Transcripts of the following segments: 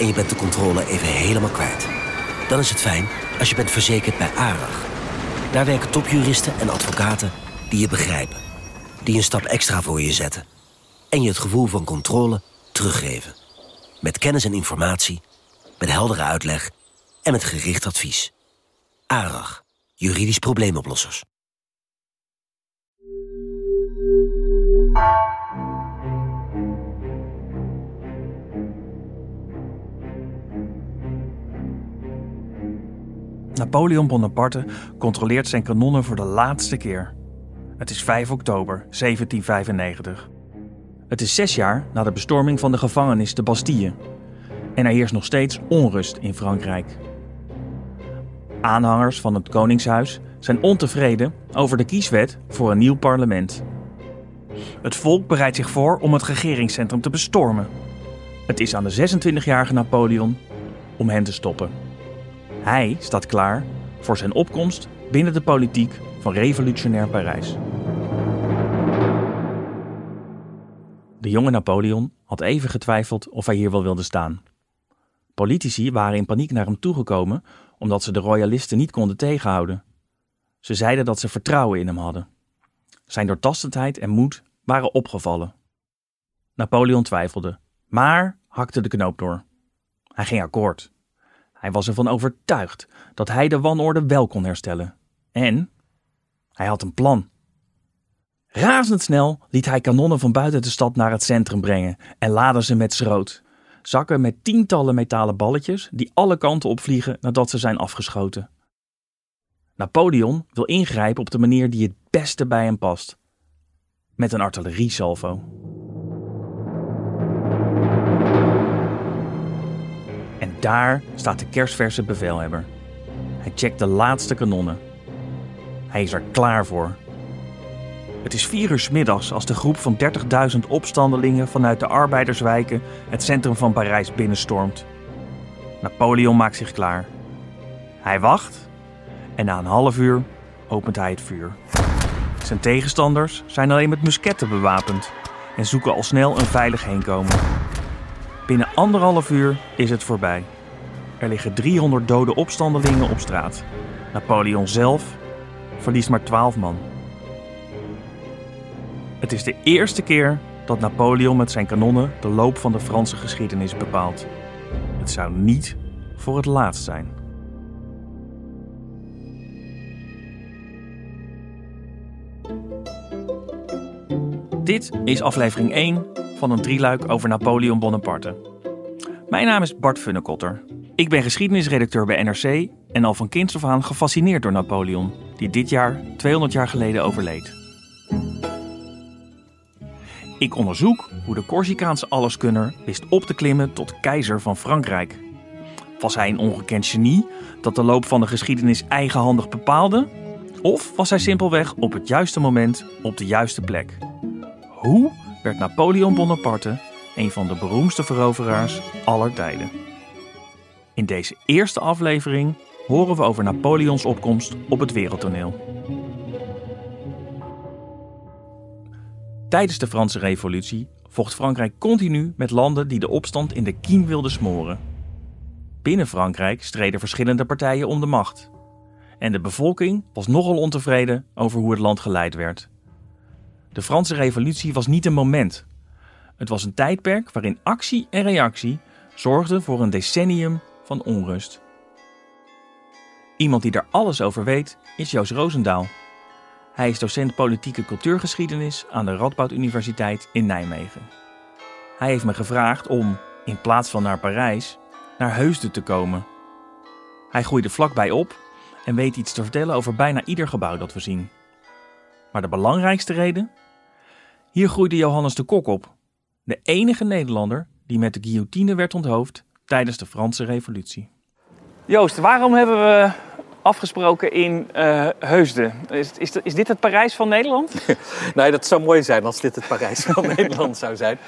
en je bent de controle even helemaal kwijt. Dan is het fijn als je bent verzekerd bij ARAG. Daar werken topjuristen en advocaten die je begrijpen. Die een stap extra voor je zetten. En je het gevoel van controle teruggeven. Met kennis en informatie, met heldere uitleg en met gericht advies. ARAG, juridisch probleemoplossers. Napoleon Bonaparte controleert zijn kanonnen voor de laatste keer. Het is 5 oktober 1795. Het is zes jaar na de bestorming van de gevangenis de Bastille. En er heerst nog steeds onrust in Frankrijk. Aanhangers van het Koningshuis zijn ontevreden over de kieswet voor een nieuw parlement. Het volk bereidt zich voor om het regeringscentrum te bestormen. Het is aan de 26-jarige Napoleon om hen te stoppen. Hij staat klaar voor zijn opkomst binnen de politiek van revolutionair Parijs. De jonge Napoleon had even getwijfeld of hij hier wel wilde staan. Politici waren in paniek naar hem toegekomen omdat ze de royalisten niet konden tegenhouden. Ze zeiden dat ze vertrouwen in hem hadden. Zijn doortastendheid en moed waren opgevallen. Napoleon twijfelde, maar hakte de knoop door. Hij ging akkoord. Hij was ervan overtuigd dat hij de wanorde wel kon herstellen. En hij had een plan. Razendsnel liet hij kanonnen van buiten de stad naar het centrum brengen en laadde ze met schroot. Zakken met tientallen metalen balletjes die alle kanten opvliegen nadat ze zijn afgeschoten. Napoleon wil ingrijpen op de manier die het beste bij hem past. Met een artilleriesalvo. Daar staat de kerstverse bevelhebber. Hij checkt de laatste kanonnen. Hij is er klaar voor. Het is vier uur middags als de groep van 30.000 opstandelingen vanuit de arbeiderswijken het centrum van Parijs binnenstormt. Napoleon maakt zich klaar. Hij wacht en na een half uur opent hij het vuur. Zijn tegenstanders zijn alleen met musketten bewapend en zoeken al snel een veilig heenkomen. Binnen anderhalf uur is het voorbij. Er liggen 300 dode opstandelingen op straat. Napoleon zelf verliest maar 12 man. Het is de eerste keer dat Napoleon met zijn kanonnen de loop van de Franse geschiedenis bepaalt. Het zou niet voor het laatst zijn. Dit is aflevering 1 van een drieluik over Napoleon Bonaparte. Mijn naam is Bart Funnekotter. Ik ben geschiedenisredacteur bij NRC en al van kinds af aan gefascineerd door Napoleon, die dit jaar 200 jaar geleden overleed. Ik onderzoek hoe de Corsicaanse alleskunner wist op te klimmen tot keizer van Frankrijk. Was hij een ongekend genie dat de loop van de geschiedenis eigenhandig bepaalde? Of was hij simpelweg op het juiste moment op de juiste plek? Hoe werd Napoleon Bonaparte een van de beroemdste veroveraars aller tijden? In deze eerste aflevering horen we over Napoleons opkomst op het wereldtoneel. Tijdens de Franse Revolutie vocht Frankrijk continu met landen die de opstand in de kiem wilden smoren. Binnen Frankrijk streden verschillende partijen om de macht. En de bevolking was nogal ontevreden over hoe het land geleid werd. De Franse Revolutie was niet een moment. Het was een tijdperk waarin actie en reactie zorgden voor een decennium van onrust. Iemand die daar alles over weet is Joost Roosendaal. Hij is docent politieke cultuurgeschiedenis aan de Radboud Universiteit in Nijmegen. Hij heeft me gevraagd om, in plaats van naar Parijs, naar Heusden te komen. Hij groeide vlakbij op en weet iets te vertellen over bijna ieder gebouw dat we zien. Maar de belangrijkste reden? Hier groeide Johannes de Kok op, de enige Nederlander die met de guillotine werd onthoofd tijdens de Franse Revolutie. Joost, waarom hebben we afgesproken in uh, Heusden. Is, is, is, dit het Parijs van Nederland? nee, dat zou mooi zijn als dit het Parijs van Nederland zou zijn.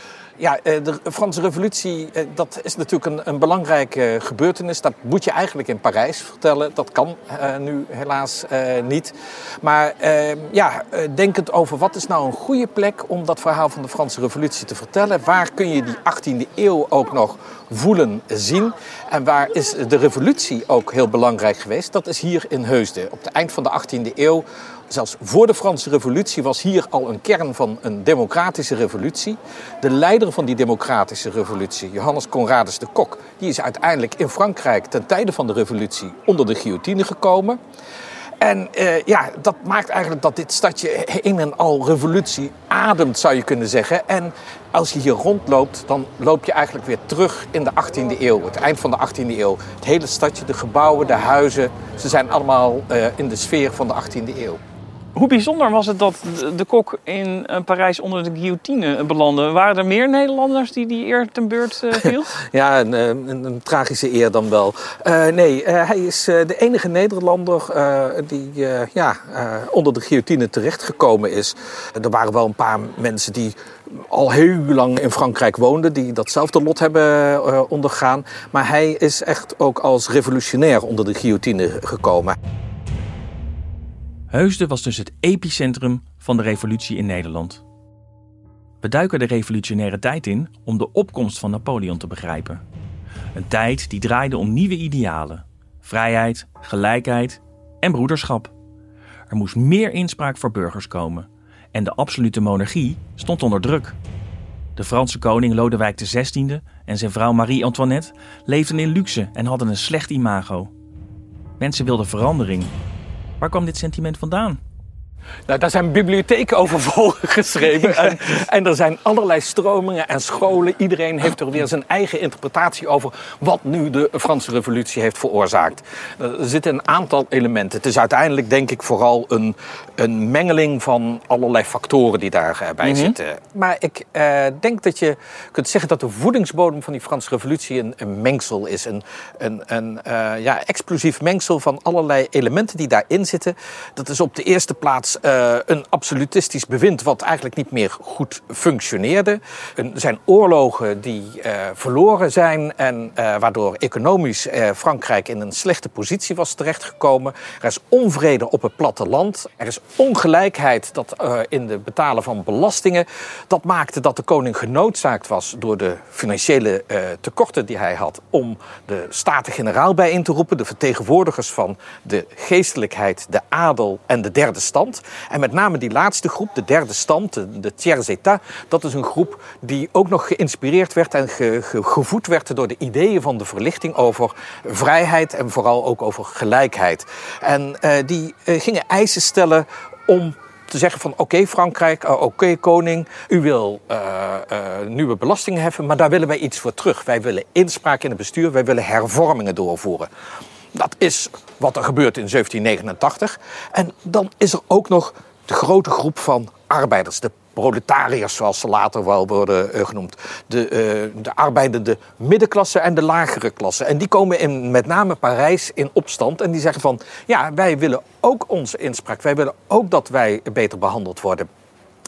Ja, eh, de Franse revolutie, eh, dat is natuurlijk een, een belangrijke gebeurtenis. Dat moet je eigenlijk in Parijs vertellen. Dat kan nu helaas niet. Maar ehm, ja, denkend over wat is nou een goede plek om dat verhaal van de Franse revolutie te vertellen. Waar kun je die 18e eeuw ook nog voelen, zien. En waar is de revolutie ook heel belangrijk geweest? Dat is hier in Heusden. Op het eind van de 18e eeuw, zelfs voor de Franse revolutie, was hier al een kern van een democratische revolutie. De leider van die democratische revolutie, Johannes Conradus de Kok, die is uiteindelijk in Frankrijk ten tijde van de revolutie onder de guillotine gekomen. En uh, ja, dat maakt eigenlijk dat dit stadje een en al revolutie ademt, zou je kunnen zeggen. En als je hier rondloopt, dan loop je eigenlijk weer terug in de 18e eeuw. Het eind van de 18e eeuw. Het hele stadje, de gebouwen, de huizen, ze zijn allemaal uh, in de sfeer van de 18e eeuw. Hoe bijzonder was het dat de kok in eh, Parijs onder de guillotine belandde? Waren er meer Nederlanders die die eer ten beurt uh, viel? ja, een, eh, een, een, tragische eer dan wel. Uh, nee, hij is de enige Nederlander die ja, onder de guillotine terechtgekomen is. Er waren wel een paar mensen die al heel lang in Frankrijk woonden, die datzelfde lot hebben ondergaan. Maar hij is echt ook als revolutionair onder de guillotine gekomen. Heusden was dus het epicentrum van de revolutie in Nederland. We duiken de revolutionaire tijd in om de opkomst van Napoleon te begrijpen. Een tijd die draaide om nieuwe idealen: vrijheid, gelijkheid en broederschap. Er moest meer inspraak voor burgers komen en de absolute monarchie stond onder druk. De Franse koning Lodewijk XVI en zijn vrouw Marie-Antoinette leefden in luxe en hadden een slecht imago. Mensen wilden verandering Waar kwam dit sentiment vandaan? Nou, daar zijn bibliotheken over volgeschreven. en, en er zijn allerlei stromingen en scholen. Iedereen heeft er weer zijn eigen interpretatie over wat nu de Franse Revolutie heeft veroorzaakt. Er zitten een aantal elementen. Het is uiteindelijk, denk ik, vooral een, een mengeling van allerlei factoren die daarbij mm zitten. Maar ik eh, denk dat je kunt zeggen dat de voedingsbodem van die Franse Revolutie een, een mengsel is. Een, een, een uh, ja, explosief mengsel van allerlei elementen die daarin zitten. Dat is op de eerste plaats uh, een absolutistisch bewind wat eigenlijk niet meer goed functioneerde. Er zijn oorlogen die uh, verloren zijn en uh, waardoor economisch Frankrijk in een slechte positie was terechtgekomen. Er is onvrede op het platteland. Er is ongelijkheid dat, in de betalen van belastingen. Dat maakte dat de koning genoodzaakt was door de financiële tekorten die hij had om de Staten-Generaal bijeen te roepen. De vertegenwoordigers van de geestelijkheid, de adel en de derde stand. En met name die laatste groep, de derde stand, de, de tiers état, dat is een groep die ook nog geïnspireerd werd en gevoed werd door de ideeën van de verlichting over vrijheid en vooral ook over gelijkheid. En uh, die uh, gingen eisen stellen om te zeggen van oké Frankrijk, uh, oké koning, u wil uh, uh, nieuwe belastingen heffen, maar daar willen wij iets voor terug. Wij willen inspraak in het bestuur, wij willen hervormingen doorvoeren. Dat is wat er gebeurt in 1789. En dan is er ook nog de grote groep van arbeiders, de proletariërs, zoals ze later wel worden uh, genoemd. De, uh, de arbeidende middenklasse en de lagere klasse. En die komen in met name Parijs in opstand. En die zeggen van, ja, wij willen ook onze inspraak. Wij willen ook dat wij beter behandeld worden.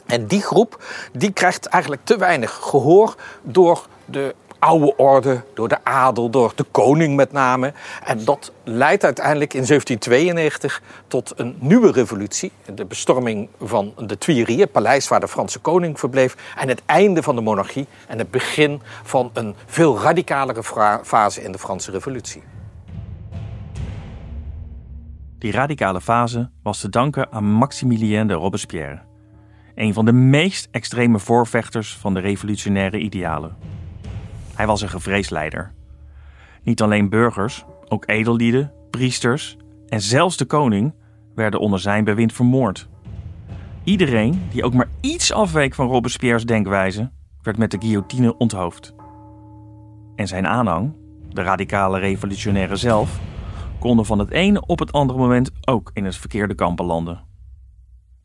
En die groep, die krijgt eigenlijk te weinig gehoor door de oude orde, door de adel, door de koning met name. En dat leidt uiteindelijk in 1792 tot een nieuwe revolutie. De bestorming van de Tuileries, het paleis waar de Franse koning verbleef. En het einde van de monarchie en het begin van een veel radicalere fase in de Franse revolutie. Die radicale fase was te danken aan Maximilien de Robespierre. Een van de meest extreme voorvechters van de revolutionaire idealen. Hij was een gevreesd leider. Niet alleen burgers, ook edellieden, priesters en zelfs de koning werden onder zijn bewind vermoord. Iedereen die ook maar iets afweek van Robespierre's denkwijze, werd met de guillotine onthoofd. En zijn aanhang, de radicale revolutionaire zelf, konden van het ene op het andere moment ook in het verkeerde kamp belanden.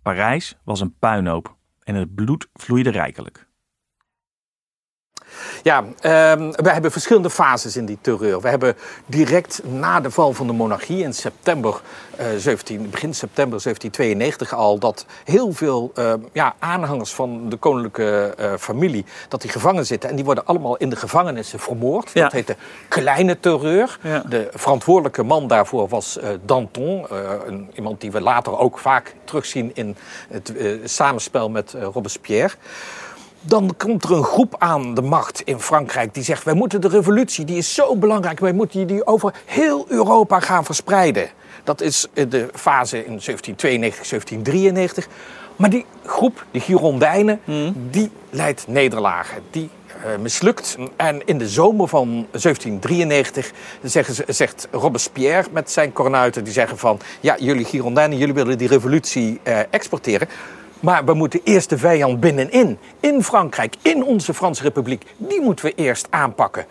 Parijs was een puinhoop en het bloed vloeide rijkelijk. Ja, ehm, we hebben verschillende fases in die terreur. We hebben direct na de val van de monarchie in september, eh, 17, begin september 1792 al... dat heel veel ehm, ja, aanhangers van de koninklijke eh, familie... dat die gevangen zitten. En die worden allemaal in de gevangenissen vermoord. Ja. Dat heet de kleine terreur. Ja. De verantwoordelijke man daarvoor was eh, Danton. eh, een, iemand die we later ook vaak terugzien in het eh, samenspel met eh, Robespierre. Dan komt er een groep aan de macht in Frankrijk die zegt: wij moeten de revolutie, die is zo belangrijk, wij moeten die over heel Europa gaan verspreiden. Dat is eh, de fase in 1792, 1793. Maar die groep, de Girondijnen, die leidt nederlagen. Die eh, mislukt. En in de zomer van 1793 zeggen ze, zegt Robespierre met zijn kornuiten... die zeggen van, ja, jullie Girondijnen, jullie willen die revolutie eh, exporteren... Maar we moeten eerst de vijand binnenin, in Frankrijk, in onze Franse Republiek, die moeten we eerst aanpakken.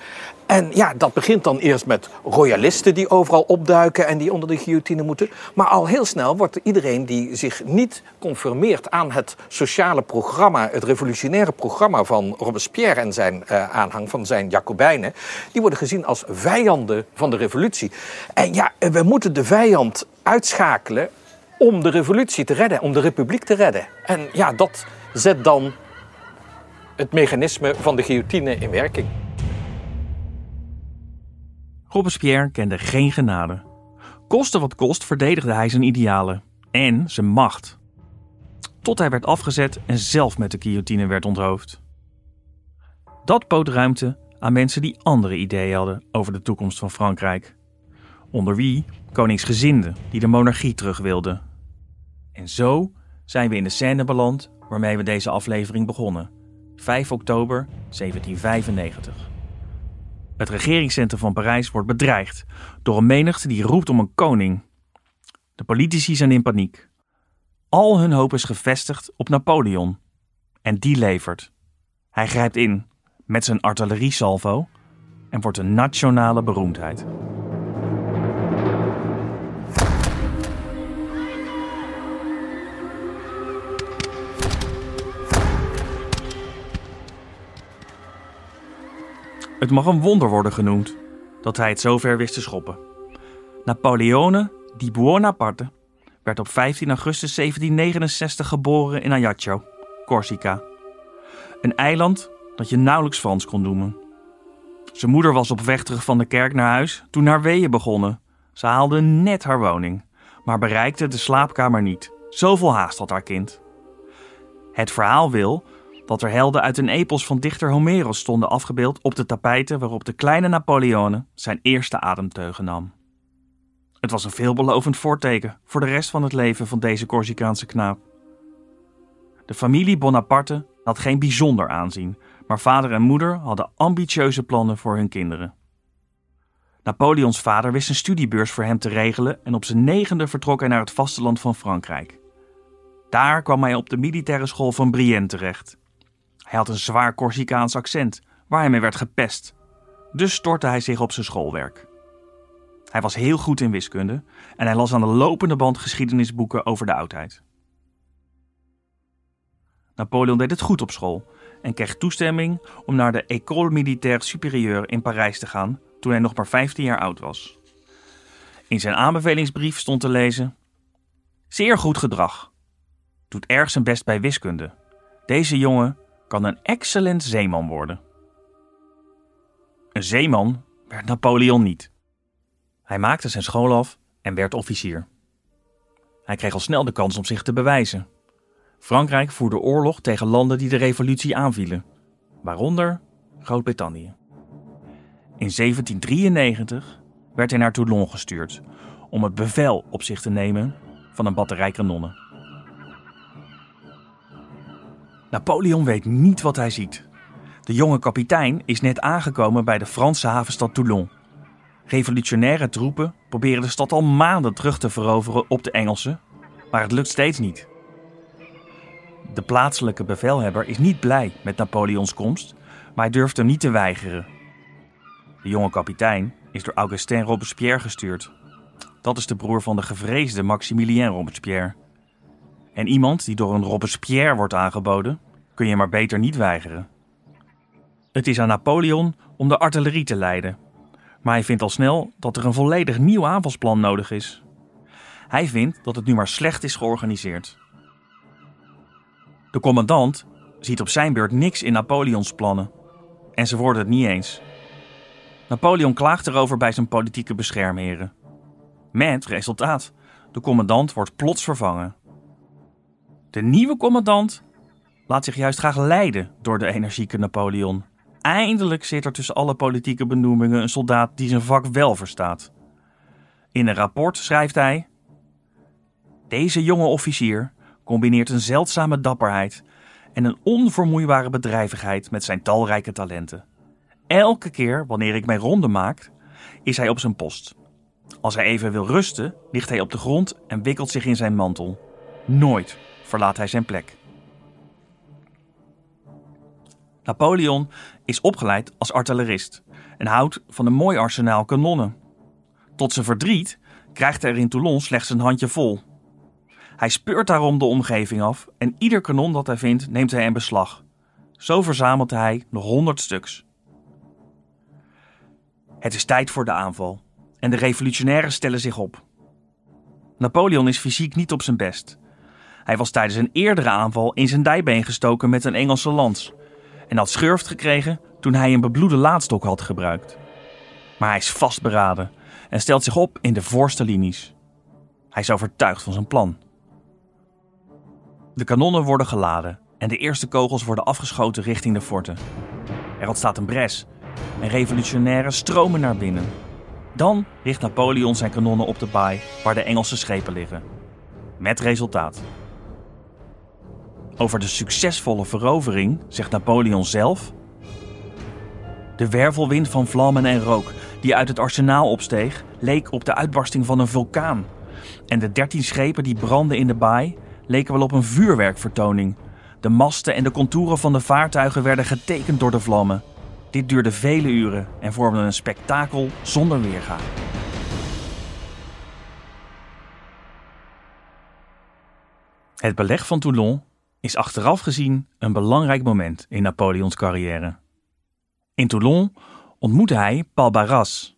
En ja, dat begint dan eerst met royalisten die overal opduiken en die onder de guillotine moeten. Maar al heel snel wordt iedereen die zich niet conformeert aan het sociale programma, het revolutionaire programma van Robespierre en zijn eh, aanhang, van zijn Jacobijnen, die worden gezien als vijanden van de revolutie. En ja, we moeten de vijand uitschakelen om de revolutie te redden, om de republiek te redden. En ja, dat zet dan het mechanisme van de guillotine in werking. Robespierre kende geen genade. Koste wat kost verdedigde hij zijn idealen en zijn macht. Tot hij werd afgezet en zelf met de guillotine werd onthoofd. Dat bood ruimte aan mensen die andere ideeën hadden over de toekomst van Frankrijk. Onder wie koningsgezinden die de monarchie terug wilden. En zo zijn we in de scène beland waarmee we deze aflevering begonnen. 5 oktober 1795. Het regeringscentrum van Parijs wordt bedreigd door een menigte die roept om een koning. De politici zijn in paniek. Al hun hoop is gevestigd op Napoleon. En die levert. Hij grijpt in met zijn artilleriesalvo en wordt een nationale beroemdheid. Het mag een wonder worden genoemd dat hij het zover wist te schoppen. Napoleone di Buonaparte werd op 15 augustus 1769 geboren in Ajaccio, Corsica. Een eiland dat je nauwelijks Frans kon noemen. Zijn moeder was op weg terug van de kerk naar huis toen haar weeën begonnen. Ze haalde net haar woning, maar bereikte de slaapkamer niet. Zoveel haast had haar kind. Het verhaal wil dat er helden uit een epos van dichter Homerus stonden afgebeeld op de tapijten waarop de kleine Napoleone zijn eerste ademteugen nam. Het was een veelbelovend voorteken voor de rest van het leven van deze Corsicaanse knaap. De familie Bonaparte had geen bijzonder aanzien, maar vader en moeder hadden ambitieuze plannen voor hun kinderen. Napoleons vader wist een studiebeurs voor hem te regelen en op zijn negende vertrok hij naar het vasteland van Frankrijk. Daar kwam hij op de militaire school van Brienne terecht. Hij had een zwaar Corsicaans accent, waar hij mee werd gepest. Dus stortte hij zich op zijn schoolwerk. Hij was heel goed in wiskunde en hij las aan de lopende band geschiedenisboeken over de oudheid. Napoleon deed het goed op school en kreeg toestemming om naar de École Militaire Supérieure in Parijs te gaan toen hij nog maar 15 jaar oud was. In zijn aanbevelingsbrief stond te lezen: Zeer goed gedrag. Doet erg zijn best bij wiskunde. Deze jongen kan een excellent zeeman worden. Een zeeman werd Napoleon niet. Hij maakte zijn school af en werd officier. Hij kreeg al snel de kans om zich te bewijzen. Frankrijk voerde oorlog tegen landen die de revolutie aanvielen, waaronder Groot-Brittannië. In 1793 werd hij naar Toulon gestuurd om het bevel op zich te nemen van een batterij kanonnen. Napoleon weet niet wat hij ziet. De jonge kapitein is net aangekomen bij de Franse havenstad Toulon. Revolutionaire troepen proberen de stad al maanden terug te veroveren op de Engelsen, maar het lukt steeds niet. De plaatselijke bevelhebber is niet blij met Napoleons komst, maar hij durft hem niet te weigeren. De jonge kapitein is door Augustin Robespierre gestuurd. Dat is de broer van de gevreesde Maximilien Robespierre. En iemand die door een Robespierre wordt aangeboden, kun je maar beter niet weigeren. Het is aan Napoleon om de artillerie te leiden. Maar hij vindt al snel dat er een volledig nieuw aanvalsplan nodig is. Hij vindt dat het nu maar slecht is georganiseerd. De commandant ziet op zijn beurt niks in Napoleons plannen. En ze worden het niet eens. Napoleon klaagt erover bij zijn politieke beschermheren. Met resultaat. De commandant wordt plots vervangen. De nieuwe commandant laat zich juist graag leiden door de energieke Napoleon. Eindelijk zit er tussen alle politieke benoemingen een soldaat die zijn vak wel verstaat. In een rapport schrijft hij: Deze jonge officier combineert een zeldzame dapperheid en een onvermoeibare bedrijvigheid met zijn talrijke talenten. Elke keer wanneer ik mijn ronde maak, is hij op zijn post. Als hij even wil rusten, ligt hij op de grond en wikkelt zich in zijn mantel. Nooit verlaat hij zijn plek. Napoleon is opgeleid als artillerist en houdt van een mooi arsenaal kanonnen. Tot zijn verdriet krijgt hij er in Toulon slechts een handje vol. Hij speurt daarom de omgeving af en ieder kanon dat hij vindt neemt hij in beslag. Zo verzamelt hij nog honderd stuks. Het is tijd voor de aanval en de revolutionairen stellen zich op. Napoleon is fysiek niet op zijn best. Hij was tijdens een eerdere aanval in zijn dijbeen gestoken met een Engelse lans en had schurft gekregen toen hij een bebloede laadstok had gebruikt. Maar hij is vastberaden en stelt zich op in de voorste linies. Hij is overtuigd van zijn plan. De kanonnen worden geladen en de eerste kogels worden afgeschoten richting de forten. Er ontstaat een bres en revolutionairen stromen naar binnen. Dan richt Napoleon zijn kanonnen op de baai waar de Engelse schepen liggen. Met resultaat. Over de succesvolle verovering zegt Napoleon zelf: De wervelwind van vlammen en rook die uit het arsenaal opsteeg, leek op de uitbarsting van een vulkaan. En de dertien schepen die brandden in de baai leken wel op een vuurwerkvertoning. De masten en de contouren van de vaartuigen werden getekend door de vlammen. Dit duurde vele uren en vormde een spektakel zonder weerga. Het beleg van Toulon is achteraf gezien een belangrijk moment in Napoleons carrière. In Toulon ontmoette hij Paul Barras,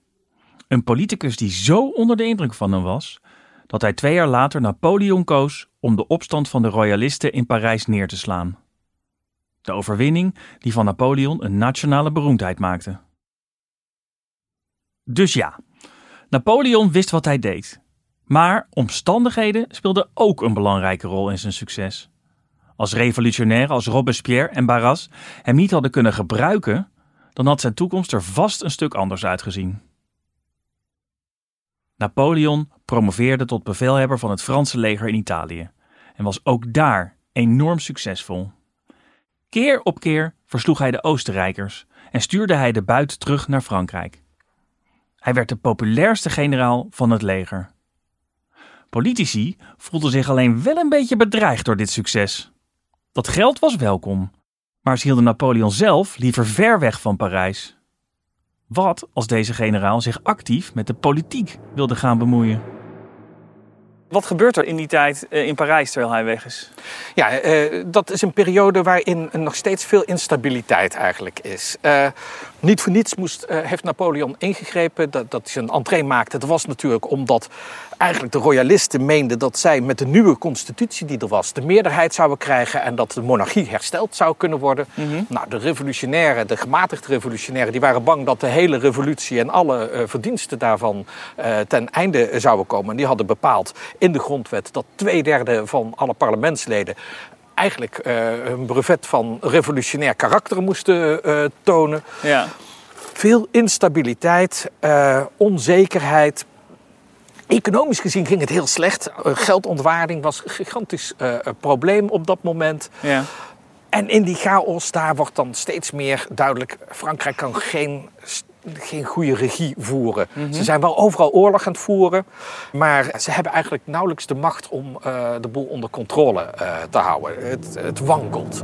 een politicus die zo onder de indruk van hem was dat hij twee jaar later Napoleon koos om de opstand van de royalisten in Parijs neer te slaan. De overwinning die van Napoleon een nationale beroemdheid maakte. Dus ja, Napoleon wist wat hij deed. Maar omstandigheden speelden ook een belangrijke rol in zijn succes. Als revolutionair als Robespierre en Barras hem niet hadden kunnen gebruiken, dan had zijn toekomst er vast een stuk anders uitgezien. Napoleon promoveerde tot bevelhebber van het Franse leger in Italië en was ook daar enorm succesvol. Keer op keer versloeg hij de Oostenrijkers en stuurde hij de buit terug naar Frankrijk. Hij werd de populairste generaal van het leger. Politici voelden zich alleen wel een beetje bedreigd door dit succes. Dat geld was welkom, maar ze hielden Napoleon zelf liever ver weg van Parijs. Wat als deze generaal zich actief met de politiek wilde gaan bemoeien? Wat gebeurt er in die tijd eh, in Parijs terwijl hij weg is? Ja, uh, dat is een periode waarin nog steeds veel instabiliteit eigenlijk is. Uh, niet voor niets moest, heeft Napoleon ingegrepen dat, dat hij een entree maakte. Dat was natuurlijk omdat eigenlijk de royalisten meenden dat zij met de nieuwe constitutie die er was... de meerderheid zouden krijgen en dat de monarchie hersteld zou kunnen worden. Mm -hmm. Nou, de revolutionairen, de gematigde revolutionairen... die waren bang dat de hele revolutie en alle verdiensten daarvan ten einde zouden komen. En die hadden bepaald in de grondwet dat twee derde van alle parlementsleden eigenlijk uh, een brevet van revolutionair karakter moesten uh, tonen. Ja. Veel instabiliteit, uh, onzekerheid. Economisch gezien ging het heel slecht. geldontwaarding was een gigantisch probleem op dat moment. Ja. En in die chaos, daar wordt dan steeds meer duidelijk... Frankrijk kan geen geen goede regie voeren. Mm -hmm. Ze zijn wel overal oorlog aan het voeren, maar ze hebben eigenlijk nauwelijks de macht om uh, de boel onder controle uh, te houden. Het, het wankelt.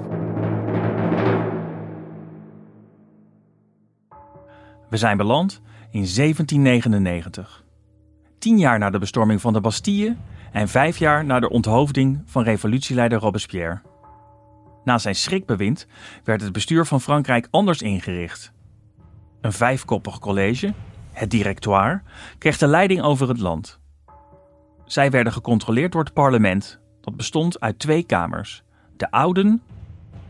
We zijn beland in 1799. Tien jaar na de bestorming van de Bastille en vijf jaar na de onthoofding van revolutieleider Robespierre. Na zijn schrikbewind werd het bestuur van Frankrijk anders ingericht. Een vijfkoppig college, het directoire, kreeg de leiding over het land. Zij werden gecontroleerd door het parlement, dat bestond uit twee kamers, de Ouden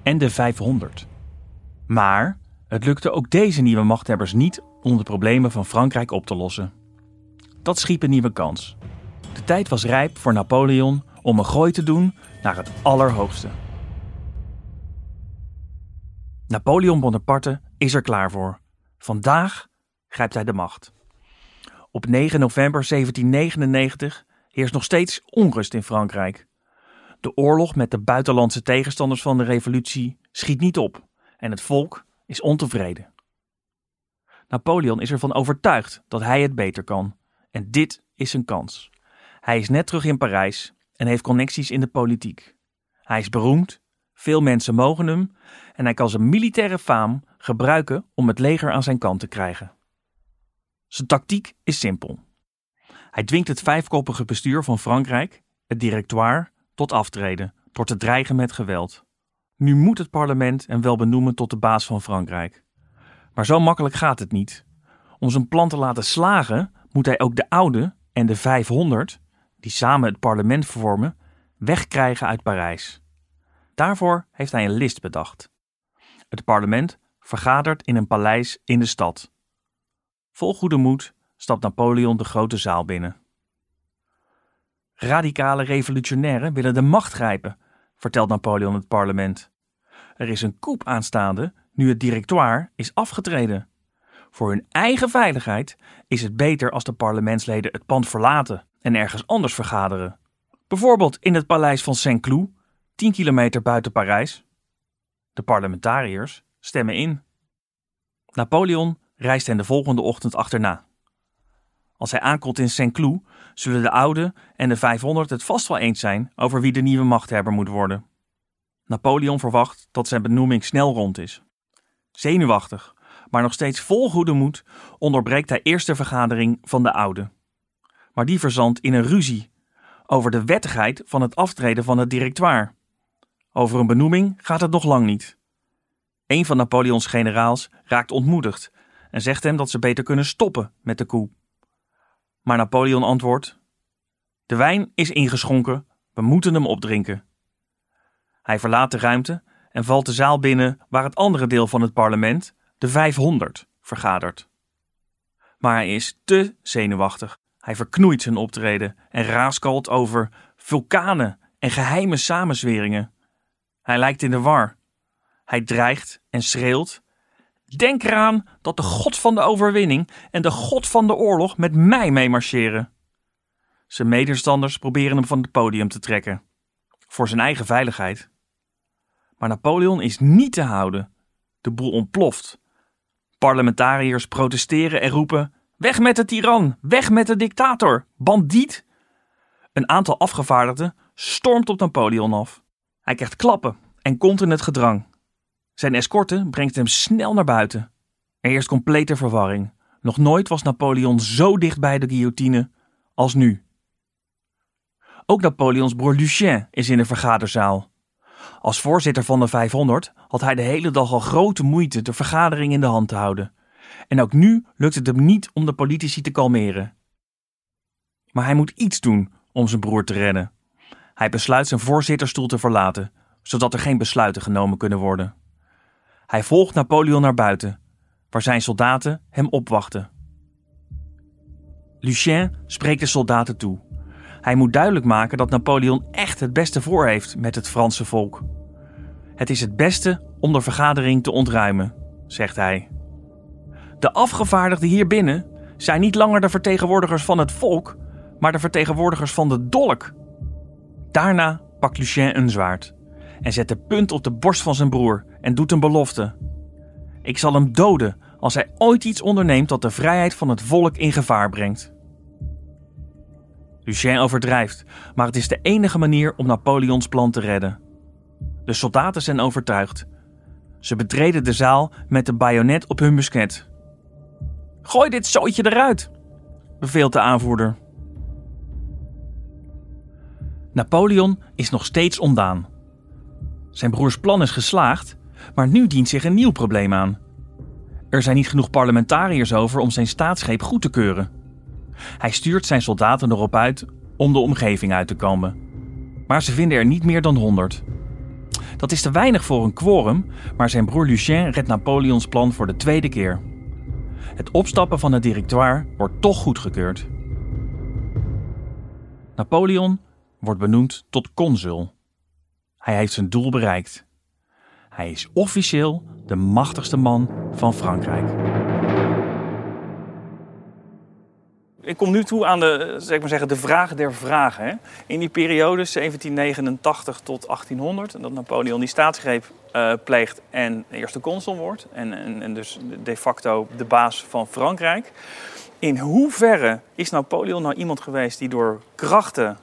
en de 500. Maar het lukte ook deze nieuwe machthebbers niet om de problemen van Frankrijk op te lossen. Dat schiep een nieuwe kans. De tijd was rijp voor Napoleon om een gooi te doen naar het allerhoogste. Napoleon Bonaparte is er klaar voor. Vandaag grijpt hij de macht. Op 9 november 1799 heerst nog steeds onrust in Frankrijk. De oorlog met de buitenlandse tegenstanders van de revolutie schiet niet op en het volk is ontevreden. Napoleon is ervan overtuigd dat hij het beter kan en dit is zijn kans. Hij is net terug in Parijs en heeft connecties in de politiek. Hij is beroemd, veel mensen mogen hem en hij kan zijn militaire faam gebruiken om het leger aan zijn kant te krijgen. Zijn tactiek is simpel. Hij dwingt het vijfkoppige bestuur van Frankrijk, het directoire, tot aftreden, door te dreigen met geweld. Nu moet het parlement hem wel benoemen tot de baas van Frankrijk. Maar zo makkelijk gaat het niet. Om zijn plan te laten slagen, moet hij ook de oude en de 500, die samen het parlement vormen, wegkrijgen uit Parijs. Daarvoor heeft hij een list bedacht. Het parlement vergadert in een paleis in de stad. Vol goede moed stapt Napoleon de grote zaal binnen. Radicale revolutionairen willen de macht grijpen, vertelt Napoleon het parlement. Er is een coup aanstaande nu het directoire is afgetreden. Voor hun eigen veiligheid is het beter als de parlementsleden het pand verlaten en ergens anders vergaderen. Bijvoorbeeld in het paleis van Saint-Cloud, 10 kilometer buiten Parijs. De parlementariërs stemmen in. Napoleon reist hen de volgende ochtend achterna. Als hij aankomt in Saint-Cloud, zullen de oude en de 500 het vast wel eens zijn over wie de nieuwe machthebber moet worden. Napoleon verwacht dat zijn benoeming snel rond is. Zenuwachtig, maar nog steeds vol goede moed, onderbreekt hij eerst de vergadering van de oude. Maar die verzandt in een ruzie over de wettigheid van het aftreden van het directoire. Over een benoeming gaat het nog lang niet. Een van Napoleons generaals raakt ontmoedigd en zegt hem dat ze beter kunnen stoppen met de coup. Maar Napoleon antwoordt: De wijn is ingeschonken, we moeten hem opdrinken. Hij verlaat de ruimte en valt de zaal binnen waar het andere deel van het parlement, de 500, vergadert. Maar hij is te zenuwachtig. Hij verknoeit zijn optreden en raaskalt over vulkanen en geheime samenzweringen. Hij lijkt in de war. Hij dreigt en schreeuwt Denk eraan dat de God van de overwinning en de God van de oorlog met mij meemarcheren. Zijn medestanders proberen hem van het podium te trekken. Voor zijn eigen veiligheid. Maar Napoleon is niet te houden. De boel ontploft. Parlementariërs protesteren en roepen: Weg met de tiran! Weg met de dictator! Bandiet! Een aantal afgevaardigden stormt op Napoleon af. Hij krijgt klappen en komt in het gedrang. Zijn escorte brengt hem snel naar buiten. Er heerst complete verwarring. Nog nooit was Napoleon zo dicht bij de guillotine als nu. Ook Napoleons broer Lucien is in de vergaderzaal. Als voorzitter van de 500 had hij de hele dag al grote moeite de vergadering in de hand te houden. En ook nu lukt het hem niet om de politici te kalmeren. Maar hij moet iets doen om zijn broer te redden. Hij besluit zijn voorzitterstoel te verlaten, zodat er geen besluiten genomen kunnen worden. Hij volgt Napoleon naar buiten, waar zijn soldaten hem opwachten. Lucien spreekt de soldaten toe. Hij moet duidelijk maken dat Napoleon echt het beste voor heeft met het Franse volk. Het is het beste om de vergadering te ontruimen, zegt hij. De afgevaardigden hier binnen zijn niet langer de vertegenwoordigers van het volk, maar de vertegenwoordigers van de dolk. Daarna pakt Lucien een zwaard en zet de punt op de borst van zijn broer en doet een belofte. Ik zal hem doden als hij ooit iets onderneemt dat de vrijheid van het volk in gevaar brengt. Lucien overdrijft, maar het is de enige manier om Napoleons plan te redden. De soldaten zijn overtuigd. Ze betreden de zaal met de bajonet op hun musket. Gooi dit zootje eruit, beveelt de aanvoerder. Napoleon is nog steeds ondaan. Zijn broers plan is geslaagd, maar nu dient zich een nieuw probleem aan. Er zijn niet genoeg parlementariërs over om zijn staatsgreep goed te keuren. Hij stuurt zijn soldaten erop uit om de omgeving uit te komen. Maar ze vinden er niet meer dan 100. Dat is te weinig voor een quorum, maar zijn broer Lucien redt Napoleons plan voor de tweede keer. Het opstappen van het directoire wordt toch goedgekeurd. Napoleon wordt benoemd tot consul. Hij heeft zijn doel bereikt. Hij is officieel de machtigste man van Frankrijk. Ik kom nu toe aan de, zeg maar zeggen, de vraag der vragen. In die periode 1789 tot 1800, dat Napoleon die staatsgreep uh, pleegt en eerste consul wordt. En, en dus de facto de baas van Frankrijk. In hoeverre is Napoleon nou iemand geweest die door krachten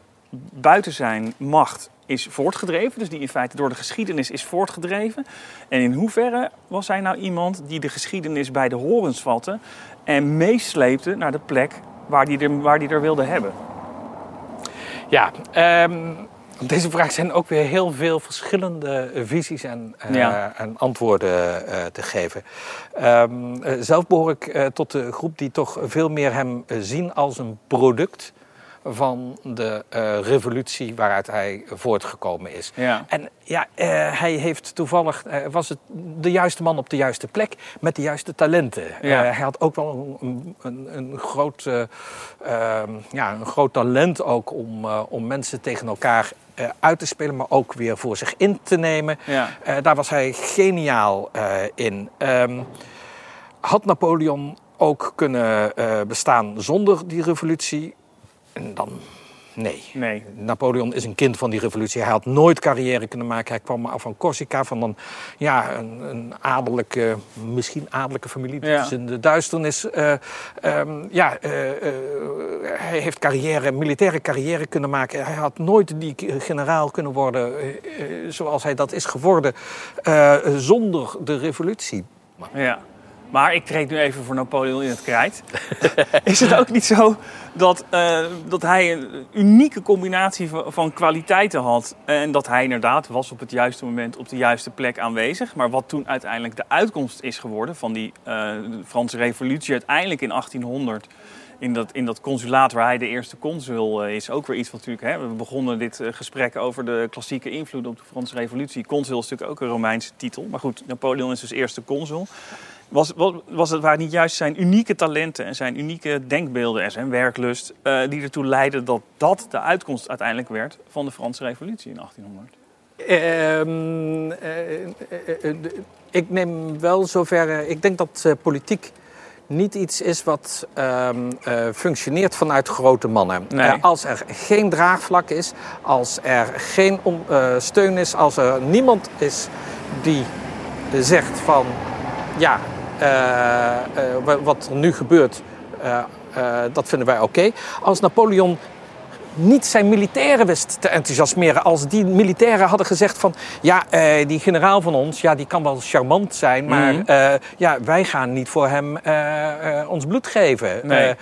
buiten zijn macht is voortgedreven, dus die in feite door de geschiedenis is voortgedreven. En in hoeverre was hij nou iemand die de geschiedenis bij de horens vatte en meesleepte naar de plek waar hij er, waar die er wilde hebben? Ja, um, op deze vraag zijn ook weer heel veel verschillende visies en, uh, en antwoorden uh, te geven. Um, zelf behoor ik uh, tot de groep die toch veel meer hem zien als een product van de uh, revolutie waaruit hij voortgekomen is. Ja. En ja, uh, hij heeft toevallig, uh, was het de juiste man op de juiste plek met de juiste talenten. Ja. hij had ook wel een, een, een groot, ehm, ja, een groot talent ook om, om mensen tegen elkaar uit te spelen, maar ook weer voor zich in te nemen. Ja. daar was hij geniaal in. Um, had Napoleon ook kunnen bestaan zonder die revolutie? En dan, nee. nee. Napoleon is een kind van die revolutie. Hij had nooit carrière kunnen maken. Hij kwam af van Corsica, van een, ja, een, een adellijke, misschien adellijke familie. Ja. is in de duisternis. Eh, ehm, ja, eh, eh, hij heeft carrière, militaire carrière kunnen maken. Hij had nooit die generaal kunnen worden zoals hij dat is geworden zonder de revolutie. Ja. Maar ik treed nu even voor Napoleon in het krijt. is het ook niet zo dat, uh, dat hij een unieke combinatie van, van, kwaliteiten had. En dat hij inderdaad was op het juiste moment op de juiste plek aanwezig. Maar wat toen uiteindelijk de uitkomst is geworden van die uh, Franse revolutie uiteindelijk in 1800 in dat, in dat consulaat waar hij de eerste consul uh, is. Ook weer iets wat natuurlijk... Hè, we begonnen dit gesprek over de klassieke invloed op de Franse revolutie. Consul is natuurlijk ook een Romeinse titel. Maar goed, Napoleon is dus eerste consul. Was, was, was het waar niet juist zijn unieke talenten en zijn unieke denkbeelden en zijn werklust... Uh, die ertoe leidden dat dat de uitkomst uiteindelijk werd van de Franse revolutie in 1800? Um, ik neem wel zover... Ik denk dat politiek niet iets is wat um, uh, functioneert vanuit grote mannen. Nee. Uh, als er geen draagvlak is, als er geen om, uh, steun is, als er niemand is die zegt van ja, wat er nu gebeurt, dat vinden wij oké. Als Napoleon niet zijn militairen wist te enthousiasmeren. Als die militairen hadden gezegd van... ja, uh, die generaal van ons, ja, die kan wel charmant zijn... maar mm -hmm. uh, ja, wij gaan niet voor hem uh, ons bloed geven. Nee.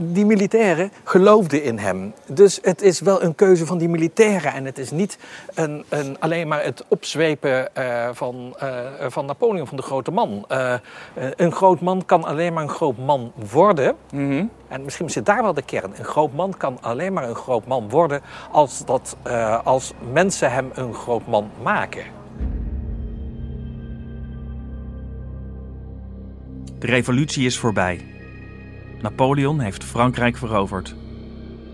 die militairen geloofden in hem. Dus het is wel een keuze van die militairen... en het is niet een, een, alleen maar het opzwepen van, van Napoleon, van de grote man. een groot man kan alleen maar een groot man worden... Mm -hmm. En misschien zit daar wel de kern. Een groot man kan alleen maar een groot man worden als, dat, uh, als mensen hem een groot man maken. De revolutie is voorbij. Napoleon heeft Frankrijk veroverd.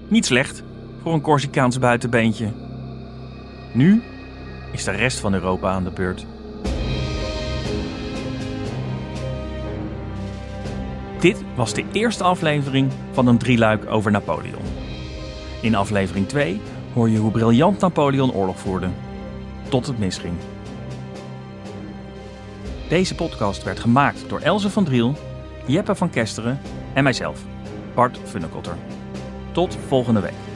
Niet slecht voor een Corsicaans buitenbeentje. Nu is de rest van Europa aan de beurt. Dit was de eerste aflevering van een drieluik over Napoleon. In aflevering 2 hoor je hoe briljant Napoleon oorlog voerde. Tot het misging. Deze podcast werd gemaakt door Elze van Driel, Jeppe van Kesteren en mijzelf, Bart Funnekotter. Tot volgende week.